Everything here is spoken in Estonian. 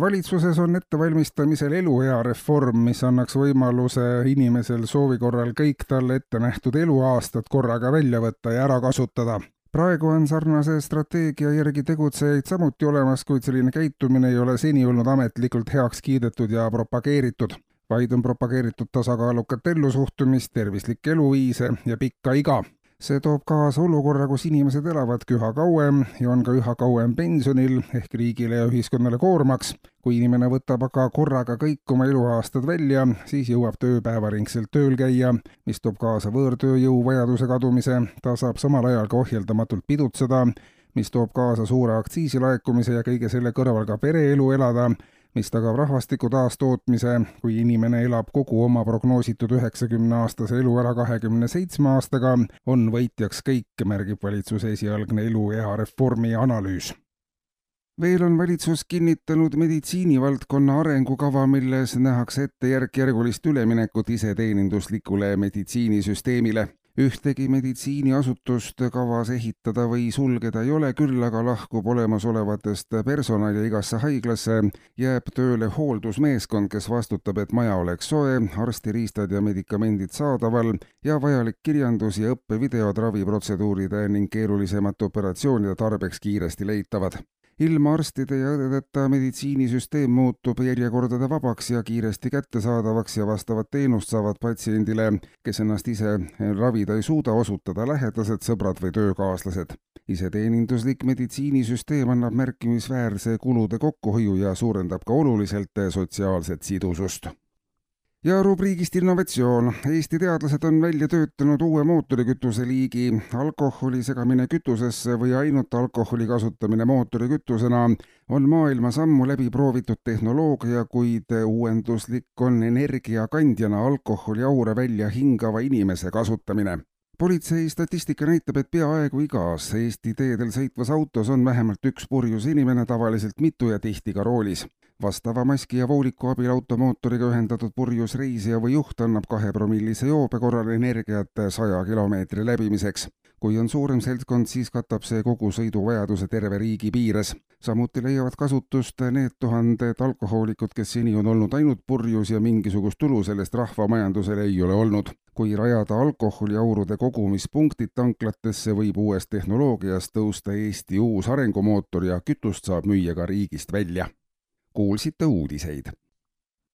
Valitsuses on ettevalmistamisel eluea reform, mis annaks võimaluse inimesel soovi korral kõik talle ette nähtud eluaastad korraga välja võtta ja ära kasutada. praegu on sarnase strateegia järgi tegutsejaid samuti olemas, kuid selline käitumine ei ole seni olnud ametlikult heaks kiidetud ja propageeritud vaid on propageeritud tasakaalukat ellusuhtumist, tervislikke eluviise ja pikka iga see toob kaasa olukorra, kus inimesed elavadki üha kauem ja on ka üha kauem pensionil ehk riigile ja ühiskonnale koormaks. kui inimene võtab aga korraga kõik oma eluaastad välja, siis jõuab tööpäevaringselt tööl käia, mis toob kaasa võõrtööjõu vajaduse kadumise, ta saab samal ajal ka ohjeldamatult pidutseda, mis toob kaasa suure aktsiisilaekumise ja kõige selle kõrval ka pereelu elada mis tagab rahvastiku taastootmise, kui inimene elab kogu oma prognoositud üheksakümneaastase elu ära kahekümne seitsme aastaga, on võitjaks kõik, märgib valitsuse esialgne eluea reformi analüüs. Veel on valitsus kinnitanud meditsiinivaldkonna arengukava, milles nähakse ette järk-järgulist üleminekut iseteeninduslikule meditsiinisüsteemile ühtegi meditsiiniasutust kavas ehitada või sulgeda ei ole, küll aga lahkub olemasolevatest personali igasse haiglasse, jääb tööle hooldusmeeskond, kes vastutab, et maja oleks soe, arstiriistad ja medikamendid saadaval ja vajalik kirjandus ja õppevideod raviprotseduuride ning keerulisemate operatsioonide tarbeks kiiresti leitavad ilma arstide ja õdedeta meditsiinisüsteem muutub järjekordade vabaks ja kiiresti kättesaadavaks ja vastavat teenust saavad patsiendile, kes ennast ise ravida ei suuda, osutada lähedased, sõbrad või töökaaslased. iseteeninduslik meditsiinisüsteem annab märkimisväärse kulude kokkuhoiu ja suurendab ka oluliselt sotsiaalset sidusust ja rubriigist innovatsioon. Eesti teadlased on välja töötanud uue mootorikütuse liigi. alkoholi segamine kütusesse või ainult alkoholi kasutamine mootorikütusena on maailmas ammu läbi proovitud tehnoloogia, kuid uuenduslik on energiakandjana alkoholiaure välja hingava inimese kasutamine politsei statistika näitab, et peaaegu igas Eesti teedel sõitvas autos on vähemalt üks purjus inimene, tavaliselt mitu ja tihti ka roolis vastava maski ja vooliku abil automootoriga ühendatud purjus reisija või juht annab kahepromillise joobe korral energiat saja kilomeetri läbimiseks. kui on suurem seltskond, siis katab see kogu sõiduvajaduse terve riigi piires. samuti leiavad kasutust need tuhanded alkohoolikud, kes seni on olnud ainult purjus ja mingisugust tulu sellest rahvamajandusele ei ole olnud. kui rajada alkoholiaurude kogumispunktid tanklatesse, võib uuest tehnoloogiast tõusta Eesti uus arengumootor ja kütust saab müüa ka riigist välja kuulsite uudiseid